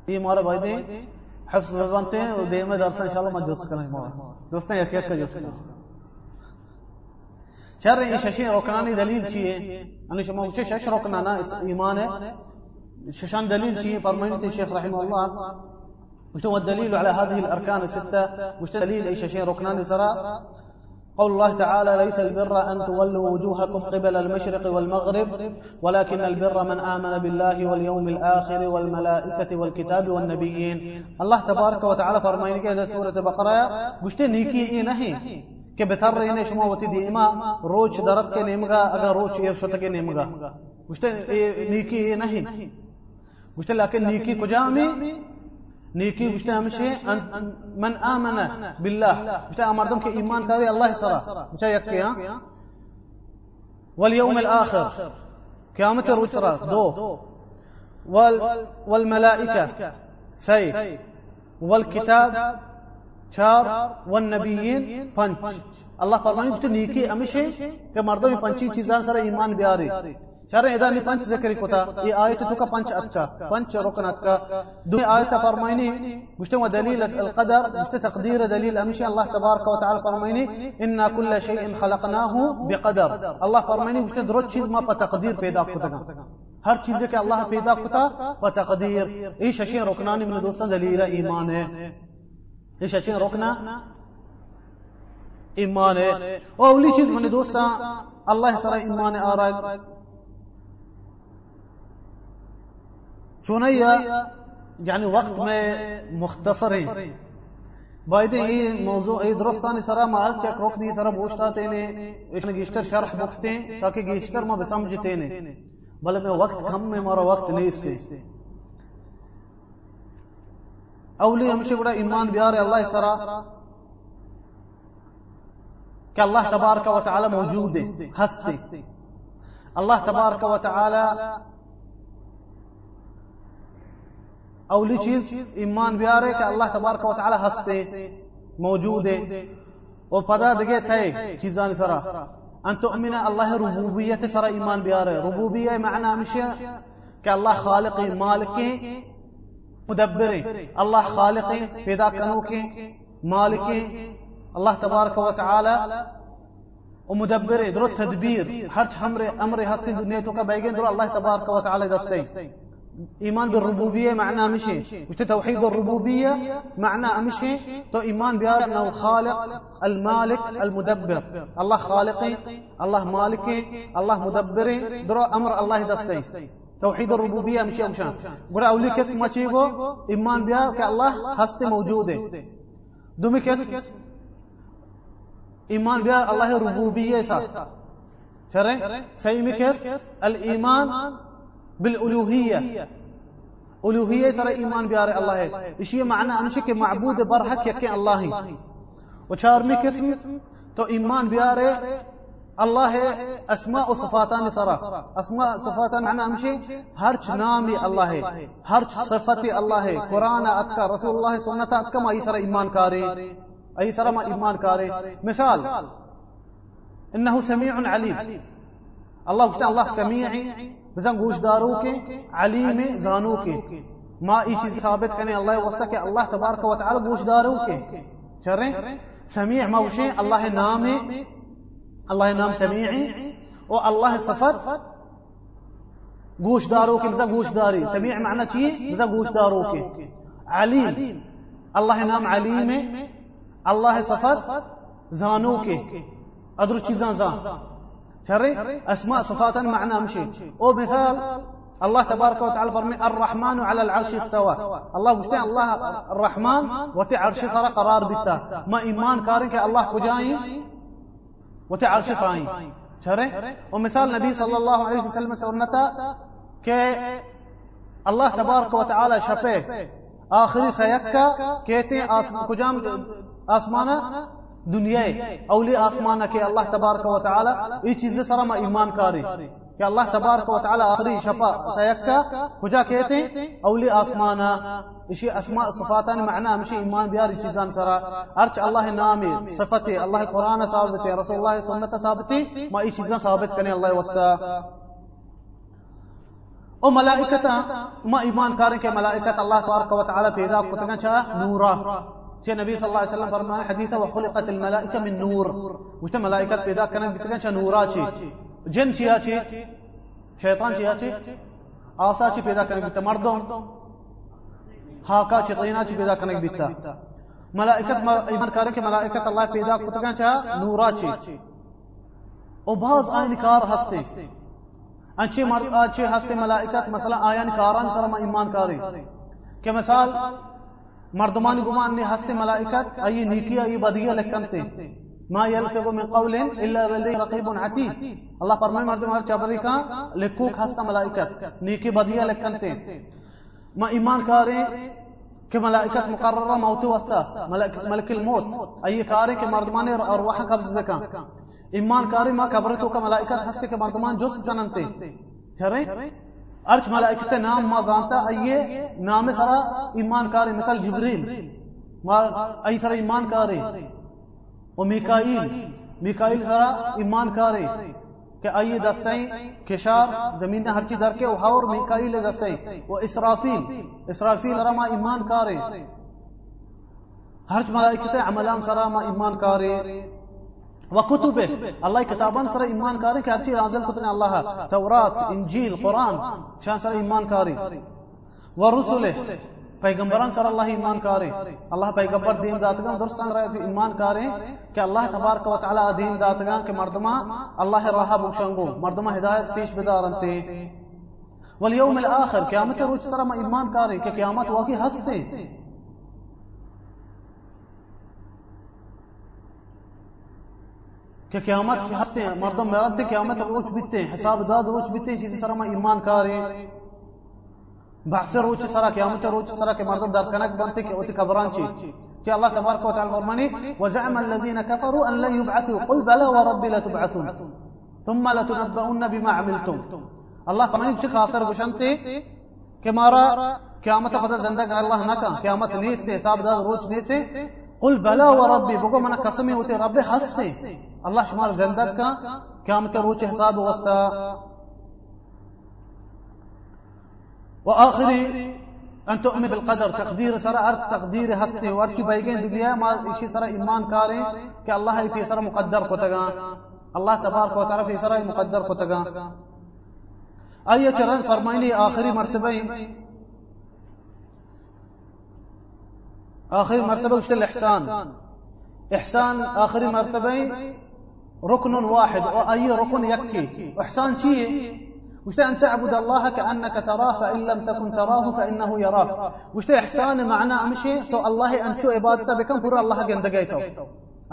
اي مارا بايدي حفظ بانتے ہیں دیمے درس انشاءاللہ ما جوس کریں مارا دوستان یک یک کا جوس کریں شر إيش شيء ركناني دليل شيء أنا شو ما شيء إيش ركنانا ايمانه ششان دليل شيء فرميت الشيخ رحمه الله وش هو الدليل على هذه الاركان السته وش دليل إيش شيء ركناني سرى قول الله تعالى ليس البر أن تولوا وجوهكم قبل المشرق والمغرب ولكن البر من آمن بالله واليوم الآخر والملائكة والكتاب والنبيين. الله تبارك وتعالى فرمائنك إلى سورة بقرة قشت نيكي إيه نهي که بهتر اینه شما وقتی دیما روچ درد که نیمگا اگر روچ یک شده که نیمگا گوشته نیکی نہیں نیکی کجا می نیکی گوشته همیشه من آمن بالله. گوشته مردم که ایمان داری الله سرا گوشته یکی ها؟ واليوم الآخر. قیامت روز سرا دو. وال والملائكة. سي والكتاب. چار والنبیین پنج الله فرمانی گفت نیکی همیشه که مردم پنچی چیزان سره ایمان بیاری۔ چرا ادانی پنچ ذکر کتا ای آیت تو کا پنچ اچھا پنچ رکنات کا دو آیت فرماینی گشت و دلیل القدر تقدیر دلیل همیشه الله تبارک و تعالی فرماینی ان كل شيء خلقناه بقدر الله فرماینی گشت درو چیز ما په تقدیر پیدا کتا ہر چیز کے اللہ پیدا کتا و تقدیر ای ششی رکنانی من دوستان دلیل ایمان ہے ليش عشان ركنا إيمانه أو ليش من دوستا الله سر إيمان آراد چنیا یعنی وقت میں مختصر ہیں باید یہ موضوع ای درستانی سرا معرض چک رکنی سرا بوشتا تینے۔ اشن گیشتر شرح بکتے ہیں تاکہ گیشتر میں بسمجھ تینے۔ بلے میں وقت کم میں مارا وقت نہیں اس استے اولی ہمشہ بڑا ایمان بیار اللہ سرا کہ اللہ تبارک و تعالی موجود ہے، ہستے۔ اللہ تبارک و تعالی اولی چیز ایمان بیارے کہ اللہ تبارک و تعالی ہستے موجود ہے۔ او پدا دگے سے چیزان سرا۔ ان تؤمن اللہ ربوبیت سرا ایمان بیارے۔ ربوبیت معنی مشی کہ اللہ خالق مالک مدبر اللہ خالق پیدا کنو کے مالک اللہ تبارک و تعالی و مدبر درو تدبیر هر امر امر ہستی دنیا تو کا بیگین درو الله تبارک و تعالی دستے إيمان بالربوبية معناه مشي مش توحيد الربوبية معناه مشي تو إيمان بهذا أنه الخالق المالك المدبر. الله خالقي الله مالكي الله مدبري. درو أمر الله دستي. توحيد الربوبية مشي مشان قول أولي كس ما تشيبو إيمان بها كالله هستي موجودة. دومي كس إيمان بها الله الربوبية ساس شرع سيمي كس الإيمان بالألوهية. ألوهية سر إيمان بيار الله. إشي معنى أمشي كي معبود برحك يكي الله. وشارمي كسم تو إيمان بيار الله أسماء و صفاتان سرا أسماء صفاتان معنى أمشي هرچ نامي الله. هرچ صفتي الله. قرآن أتكا رسول الله سنة أتكا ما يسر إيمان كاري. أي سر ما إيمان كاري. مثال. إنه سميع عليم. الله الله سميعي. بزن گوشدارو کے علیم زانو کے۔ ما ایشی ثابت کنے اللہ وسطہ کہ اللہ تبارک و تعالی گوشدارو کے۔ چرے سمیع موشے اللہ نام اللہ نام سمیع اور اللہ صفت گوشدارو کے بزن گوشداری۔ سمیع معنی چی بزن گوشدارو کے۔ علیم، اللہ نام علیم اللہ صفت زانو کے۔ ادر چیزاں زان شري؟ أسماء صفات معنى مشي. أو مثال الله تبارك وتعالى فرمي الرحمن على العرش استوى. الله بشتين الله الرحمن وتي عرش صار قرار بتا ما إيمان كارك الله كجاي وتي عرش صاين شري؟ ومثال النبي صلى الله عليه وسلم سنتا كي الله تبارك وتعالى شفه. آخری سیکا کہتے ہیں دنیا اولی آسمانہ کے اللہ تبارک و تعالی یہ چیز سر ما ایمان کاری. کہ اللہ تبارک و تعالی آخری شفا سیکا کجا کہتے ہیں اولی آسمانہ اشی اسماء صفاتان معنى مشي ایمان بیاری چیزان سرا. ارچ اللہ نامی صفتی اللہ قرآن ثابت رسول اللہ سنت ثابت ما یہ چیزاں ثابت کرنے اللہ واسطہ أو ملائکتا ما ایمان کارن کہ ملائکت اللہ تبارک و تعالی پیدا کتنا چاہ چه نبی صلی اللہ علیہ وسلم فرمانے حدیث وخلقت الملائکه من نور وشته ملائکت پیدا کنن بتکن چه نورا چی جن چی شیطان چیا چی آسا چی پیدا کنن بیتا مردم هاکا چی طینا چی پیدا کنن بیتا ملائکت ایمان کارن که ملائکت اللہ پیدا کتکن چه نورا چی و بعض آئین کار انچه مرد آچه هستی ملائکت مثلا آیان کاران سر ما ایمان کاری که مثال مردمان گمان نے ہستے ملائکت ای نیکی ای بدیہ لکھنتے ما يلفظ من قول الا لديه رقيب عتيد اللہ فرمائے، مردم ہر چبری کا لکوک ہستا ملائکت، نیکی بدیہ لکھنتے ما ایمان کارے کہ ملائکت مقررہ موت واسطہ ملک الموت۔ ای کارے کہ مردمان ارواح قبض بکا ایمان کارے ما قبرتو کا ملائکت ہستے کہ مردمان جس جننتے۔ چرے ارچ ملائکت نام ما زانتا ایے نام سرا ایمان کاری مثل جبریل ای سرا ایمان کاری و میکائیل میکائیل سرا ایمان کاری کہ آئیے دستیں، کشار، زمین ہر چیز در کے اور میکائیل دستیں۔ و اسرافیل اسرافیل رما ایمان کاری ہر ملائکت عملان سرا ما ایمان کاری وكتبه الله كتابان سره ایمان کاری که هرچی نازل کتن الله تورات، انجیل، قرآن چان سره ایمان کاری۔ و پیغمبران سره الله ایمان کاری۔ الله پیغمبر دین داتگان درستان را ایمان کاری که اللہ تبارک و تعالی دین داتگان که مردما الله راه بخشنگو مردما هدایت پیش بدارنتی والیوم الاخر، قیامت روز سره ایمان کاری کہ قیامت واقعی هسته ہفتے ہیں مردم مرد قیامت روچ بیتے ہیں حساب داد روچ بیتے ہیں چیزی سرما ایمان کارے۔ بحث روچ سرا قیامت روچ سرا کہ مردم در کنک بنتے کہ اوتی قبران چی۔ کہ اللہ تبارک و تعالی فرمانی وزعم الذين كفروا ان لن يبعثوا قل بلى وربي لتبعثون ثم لتنبؤن بما عملتم۔ اللہ فرمانی بشی کافر بشنتے کہ مارا قیامت پتہ زندہ کر اللہ نہ کہا قیامت نیستے حساب داد روچ نیستے قل بلا و ربی بگو من قسمی ہوتی رب هستی الله شما رو زنده کا قیامت روچ حساب وستا. وآخري أن تؤمن بالقدر تقدير سر أرد تقدير هستي وارچی بيجين دنیا ما إشي سر إيمان كاري کہ الله في سر مقدر کو الله تبارك وتعالى في سر مقدر کو آية چرن فرمائني آخری مرتبه آخری مرتبة وش الإحسان. إحسان آخری مرتبة ركن واحد. أي ركن يكي إحسان شيء. وش أن تعبد الله كأنك تراه فإن لم تكن تراه فإنه يراك. وش إحسان معناه مشي تو الله أن شو عبادته بكم بر الله جندقيته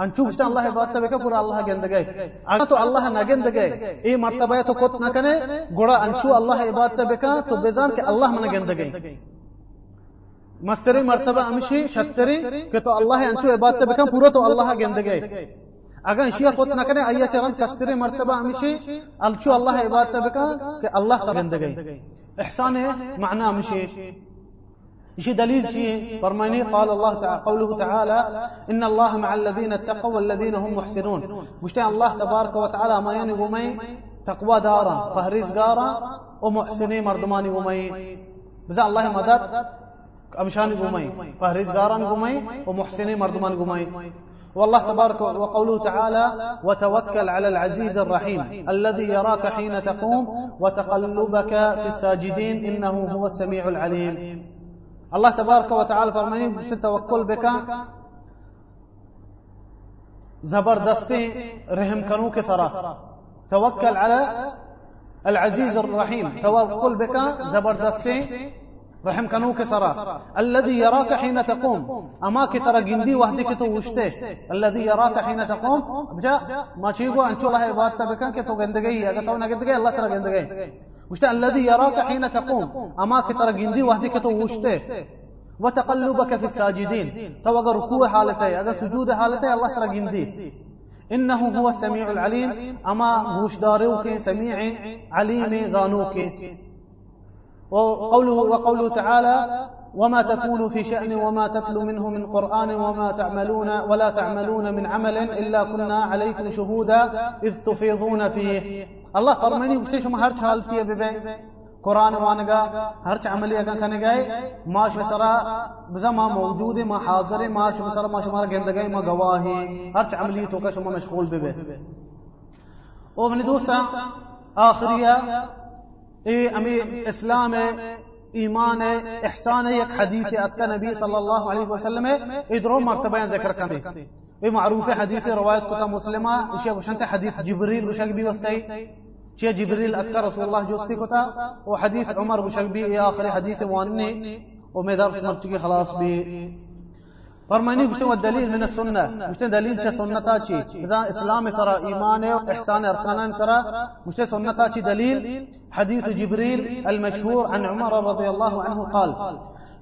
أن شو وش الله عبادته بكم بر الله جندقي أنا تو الله نجندقي إيه مرتبة تو كت نكنة؟ غرا أن شو الله عبادته بكم تو بزان كالله من جندقي مستری مرتبه امشی شتری که تو الله انچو عبادت بکن پورا تو الله گندگی اگر شیعه خود نکنه ایا چران کستری مرتبه امشی الچو الله عبادت بکن که الله تا گندگی احسان معناه مشي شي دليل شيء فرماني قال الله تعالى قوله تعالى إن الله مع الذين اتقوا والذين هم محسنون مشتاق الله تبارك وتعالى ما يعني بمي تقوى دارا فهريز قارا ومحسنين مردماني بمي بزا الله مدد أمشان قومي فهرزقاران قومي ومحسنين مردمان قومي. والله تبارك وقوله تعالى وتوكل على العزيز الرحيم الذي يراك حين تقوم وتقلبك في الساجدين إنه هو السميع العليم. الله تبارك وتعالى فرماني مش توكل بك. زبردستی رحم کنو کے سرا. توکل على العزيز الرحيم توكل بك زبردستی رحم کنو کے سرا الذي يراك حين تقوم. أما کی طرح گندی وحدی کی تو وشتے الذي يراك حين تقوم. بجا ما چیگو انچو اللہ عبادت تبکن کہ تو گندگی اگر تو گندگی اللہ تعالی گندگی وشتے الذي يراك حين تقوم. أما کی طرح گندی وحدی کی تو وشتے وتقلبك في الساجدين. تو اگر رکوع حالت ہے اگر سجود حالت ہے اللہ تعالی گندی إنه هو السميع العليم. أما گوش دارو کے سمیع علیم زانو کے. وقوله وقوله تعالى وما تكون في شأن وما تتلو منه من قرآن وما تعملون ولا تعملون من عمل إلا كنا عليكم شهودا إذ تفيضون فيه. الله فرماني وشتي شما هر حال کیے بے قرآن وانگا ہر عملی اگر کنے گئے ما شسرا بزا ما موجود ما حاضر ما شسرا ما شمارا گندگئی ما گواہی ہر عملی تو کا شما مشغول بے أو من آخریہ اي امي اسلام ایمان احسان یک حدیث اتا نبی صلی الله علیه وسلم ادرو مرتبه ذکر کنده اي معروف حديث رواية كتا مسلمة وشي بشنت حديث جبريل بشك بي وستي شي جبريل أذكر رسول الله جوستي كتا وحديث عمر بشك بي آخر حديث مواني ومدار مرتقي خلاص بي فرمانی گوشته و دلیل من السنة گوشته دلیل چه سنتا چی؟ بزا اسلام سرا ایمان و احسان ارکان سرا. گوشته سنتا چی دلیل؟ حديث جبريل المشهور عن عمر رضي الله عنه قال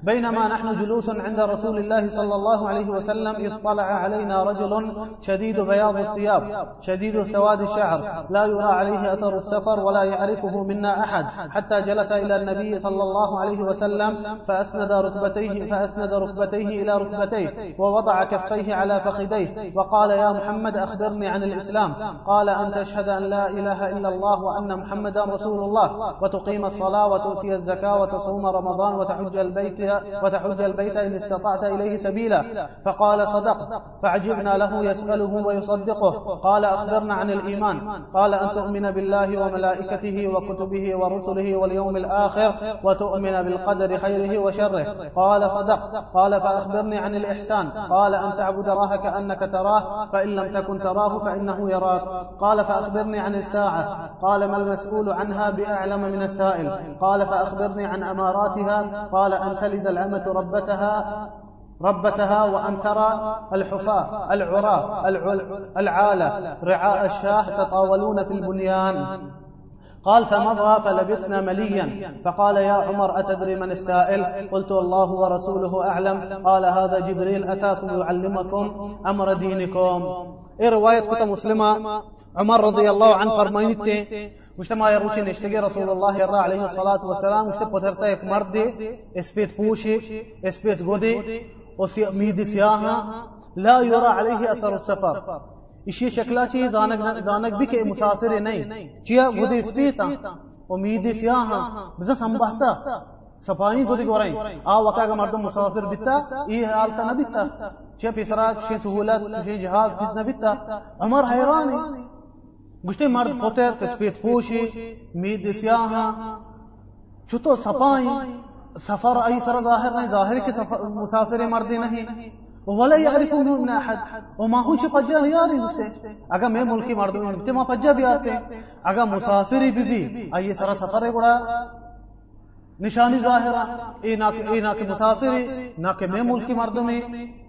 بينما نحن جلوس عند رسول الله صلى الله عليه وسلم إذ طلع علينا رجل شديد بياض الثياب شديد سواد الشعر لا يرى عليه أثر السفر ولا يعرفه منا أحد حتى جلس إلى النبي صلى الله عليه وسلم فأسند ركبتيه فأسند ركبتيه إلى ركبتيه ووضع كفيه على فخذيه وقال يا محمد أخبرني عن الإسلام قال أن تشهد أن لا إله إلا الله وأن محمدا رسول الله وتقيم الصلاة وتؤتي الزكاة وتصوم رمضان وتحج البيت وتحج البيت إن استطعت إليه سبيلا. فقال صدق فعجبنا له يسأله ويصدقه. قال أخبرنا عن الإيمان. قال أن تؤمن بالله وملائكته وكتبه ورسله واليوم الآخر وتؤمن بالقدر خيره وشره. قال صدق. قال فأخبرني عن الإحسان. قال أن تعبد الله كأنك تراه فإن لم تكن تراه فإنه يراك. قال فأخبرني عن الساعة. قال ما المسؤول عنها بأعلم من السائل. قال فأخبرني عن أماراتها. قال أن تلد تلد الأمة ربتها ربتها وأن ترى الحفاة العراة العالة رعاء الشاه تطاولون في البنيان. قال فمضى فلبثنا مليا. فقال يا عمر أتدري من السائل؟ قلت الله ورسوله أعلم. قال هذا جبريل أتاكم يعلمكم أمر دينكم. إيه رواية كتب مسلمة؟ عمر رضي الله عنه فرمانيته مشتا ما يروشي نشتغي رسول الله را عليه الصلاة والسلام مجتمع پترتا یک مرد دي اسپیت پوشی اسپیت گودی و مید سیاها لا يرى عليه اثر السفر۔ اشي شکلا چی زانک, زانک بھی کہ مسافر نہیں چیا گودی اسپیتا و مید سیاها بزا سنبحتا صفائی گودی گورائی آ وقتا کا مردم مسافر بیتا ای حالتا نہ بیتا۔ چیا پیسرات چی سہولت چی جہاز چیز نہ بیتا۔ امر حیران گشتے مرد پوتر تسبیت پوشی، مید سیاها چطو صفائی سفر ای سر ظاهر نہیں ظاهر کہ مسافر مردی نہیں۔ ولا يعرفون من احد وما هو شي پجا یاری گشتے۔ اگر میں ملکی مردوں میں ما پجا بھی آتے اگر مسافر بھی بھی اي سر سفر گڑا۔ نشانی ظاہرہ اے نہ اے نا کہ مسافر نا کہ میں ملک کے مردم ہیں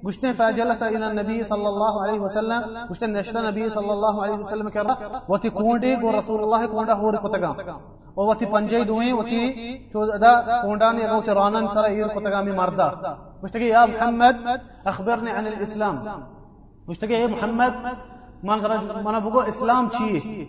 گشتے فاجلس الى نبی صلی اللہ علیہ وسلم۔ گشتے نشتا نبی صلی اللہ علیہ وسلم کرا وتی کونڈے کو رسول اللہ کونڈا ہور پتگا او وتی پنجے دویں وتی چودا کونڈا نے او تے رانن سرا ایر پتگا میں مردا گشتے کہ یا محمد، اخبرنی عن الاسلام۔ گشتے کہ اے محمد مان سرا منا بگو اسلام چیئے؟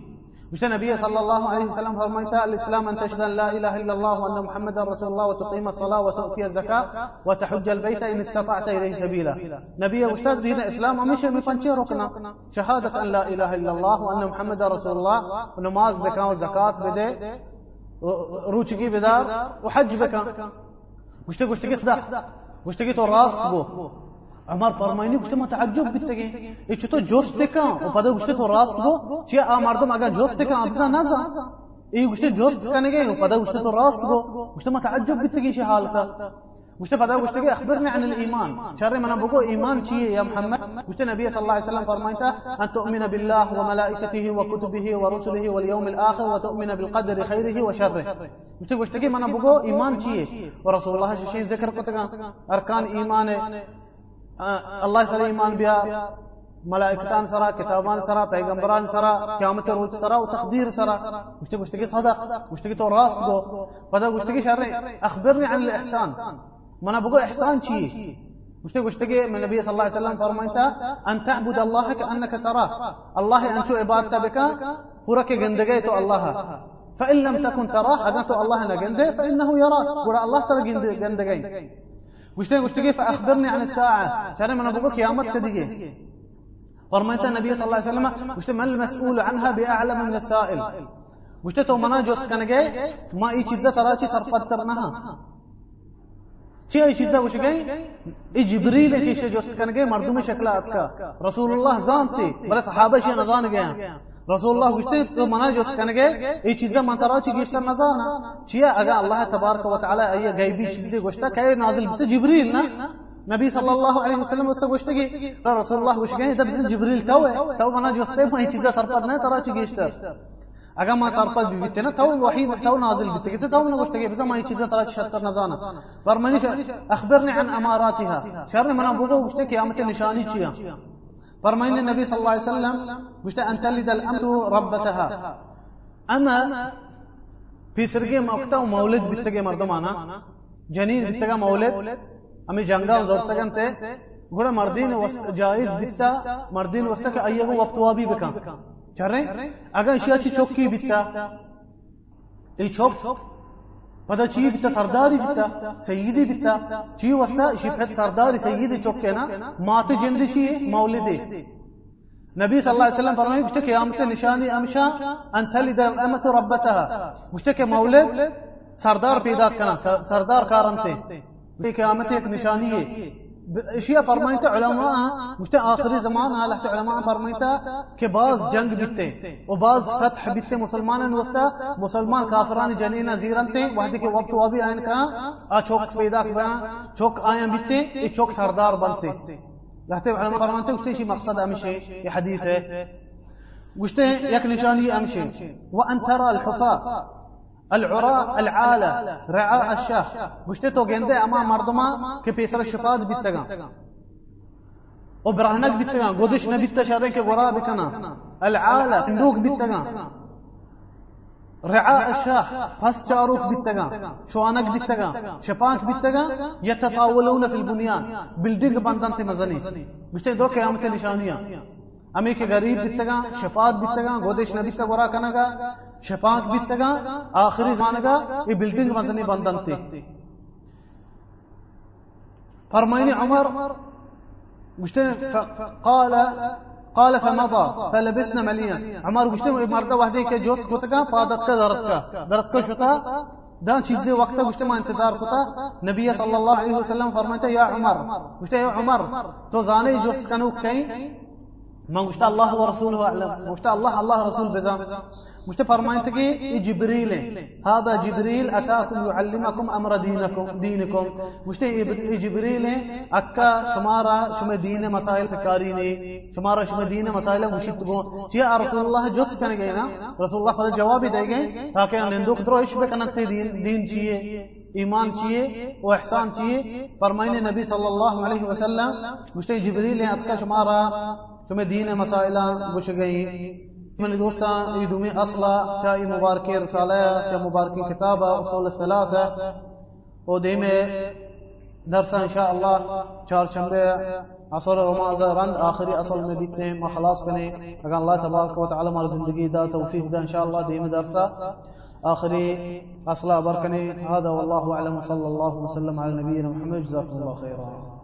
مش النبي صلى الله عليه وسلم فرميتا الإسلام أن تشهد أن لا إله إلا الله وأن محمدا رسول الله وتقيم الصلاة وتؤتي الزكاة وتحج البيت إن استطعت إليه سبيلا. نبي وشتاد دين الإسلام مش مفنشي ركنا. شهادة أن لا إله إلا الله وأن محمدا رسول الله ونماز بكا وزكاة بدي روچگی بدار وحج بكا وشتگی وشتگی صدق وشتگی تو راست بو. عمر فرمایلی گفته ما تعجب بیتگی ای چطور جست کن و پدا گفته تو راست بو. چی آ اگر جست کن ابزا نزا. ای گفته جست کنگه و پدا گفته تو راست بو. گفته ما تعجب بیتگی چه حال کا گفته پدا گفته اخبرني عن الإيمان. شر من بگو ایمان چیه یا محمد؟ گفته نبی صلی الله علیه وسلم فرمایتا أن تؤمن بالله وملائكته وكتبه ورسله واليوم الآخر وتؤمن بالقدر خيره وشره. گفته گفته من بگو ایمان چیه؟ و رسول الله شی ذکر کتگا؟ أرکان ایمان الله سره ایمان بیا ملائکتان سره کتابان سره پیغمبران سره قیامت روز سره أو تقدیر سره مشتي مشتي صدق مشتي تو راست بو فدا مشتي شر اخبرني عن الاحسان. من بقول احسان شيء مشتي مشتي من النبي صلى الله عليه وسلم فرمایتا ان تعبد الله كانك تراه. الله ان تو عبادت بك پورا گندگی تو الله. فإن لم تكن تراه اگر تو الله نگنده فإنه يراك پورا الله ترى گندگی. مشتاق مشتاق فأخبرني عن الساعة؟ شارع من يا أمت تدقي فرميت النبي صلى الله عليه وسلم مشتاق ما المسؤول عنها بأعلم من السائل. مشتاق تو منا جوست جاي ما أي چیزا تراشي سرپت ترنها چه ای چیزا وش گئی ای جبریل کی شه جوست کن گئی مردم شکلات کا رسول الله زانتی بل صحابة شه نزان گیا رسول الله گشته تو منا جوست کنگه ای چیزا من ترا چی گشته نزانا چیه اگه الله تبارک و تعالی ای غیبی چیزی گشته که نازل بته جبریل نه نبی صلی الله علیه وسلم وسه گشتگی رسول الله گشتگی ده بزن جبریل تو تو منا جوسته ما چیزا سرپد نه ترا چی گشته اگر ما سرپد بیته نه تو وحی تو نازل بیته که تو نه گشتگی بزن ما چیزا ترا شتر نزانا فرمانی اخبرني عن اماراتها شر من بوگو گشته قیامت نشانی چیه فرمين النبي صلى الله عليه وسلم مشتا أن تلد الأمة ربتها. أما في سرقه موقتا ومولد بتگه مردمانا جنين بتگه مولد. أمي جنگا وزورتگن ته گوڑا مردین جائز بیتا مردین وستا که ایهو وقتوابی بکن چرا اگر اشیا چی چوکی بیتا ای چوک پدا چی بیتا؟ سرداری بیتا؟ سیدی بیتا؟ چی وستا شفت سرداری سیدی چوکینا؟ مات جند چی؟ مولدی۔ نبی صلی اللہ علیہ وسلم فرمائے مشتہ قیامت نشانی امشا ان تلد الامت ربتها مشتہ کہ مولد سردار پیدا کرنا سردار اشياء فرميتا علماء مش آخر زمان على علماء فرميتا كباز جنگ بيته وباز فتح بيته مسلمان وستا مسلمان كافران جنين زيرن ته وحدي کے وقت بھی آئین کا ا چوک پیدا کنا چوک آیا بيته اي چوک سردار بنتے لحتى علماء فرمانته وش شيء مقصد امشي يا حديثه وش يك نشاني امشي وأن ترى الحفاة العراء العالة رعاء الشاه. گشته تو گنده اما مردما که پیسر شفاد بیتگان و برهنک بیتگان گودش نبیت شده که بکنا. العالة صندوق بیتگان رعاء الشاه پس چاروک بیتگان شوانک بیتگان شپانک بیتگان يتطاولون في البنيان بلدنگ بندن تی مزنی. گشته دو قیامت نشانیاں. امی کے غریب ಅಮೇಕೆ ಗರೀಬ್ ಬಿತ್ತಗ ಶಫಾತ್ ಬಿತ್ತಗ ಗೋದೇಶ್ ನಬಿತ್ತ ಗೊರ ಕನಗ ಶಫಾಕ್ ಬಿತ್ತಗ ಆಖರಿ یہ بلڈنگ مزنی بندن ಬಂದಂತೆ فرمائنی عمر قال قال فمضى، فلبثنا مليا عمر گشتے مردہ وحدی کے جوست گتگا پادت کا درد کا درد کا شتا۔ دان چیزیں وقت گشتے ما انتظار کتا نبی صلی اللہ علیہ وسلم فرمائتا یا عمر گشتے یا عمر، تو زانے جوست کنو کئی ما گشتا اللہ و رسوله أعلم. گشتا اللہ اللہ رسول بزام مش فرمانت كي جبريل. هذا جبريل أتاكم يعلمكم أمر دينكم دينكم. مش جبريل أكا شمارا شما دين مسائل سكاريني. شمارا شما دين مسائل مشيت بو يا رسول الله جست كان گئے نا رسول الله فضل جواب دے گئے تاکہ نندوک درو إيش بکنتے دين دين چیئے ایمان چیئے و احسان چیئے فرمائنے نبی صلی اللہ علیہ وسلم مشتے جبریل اکا شمارا تمہیں دین مسائلہ گش گئی من یعنی دوستا يدومي اصلا چاہی مبارکی رسالہ ہے چا مبارکی کتاب ہے، اصول الثلاث ہے۔ او دی میں درسہ انشاءاللہ، چار شنبے اصل رماز رند، آخری اصول میں بیتنے، ما خلاص بنے۔ اگر اللہ تبارک و تعالی مار زندگی دا توفیق دا انشاءاللہ دی میں درسہ آخری اصلہ برکنے۔ هذا والله اعلم، صلی اللہ وسلم علی نبی محمد، جزاکم اللہ خیرہ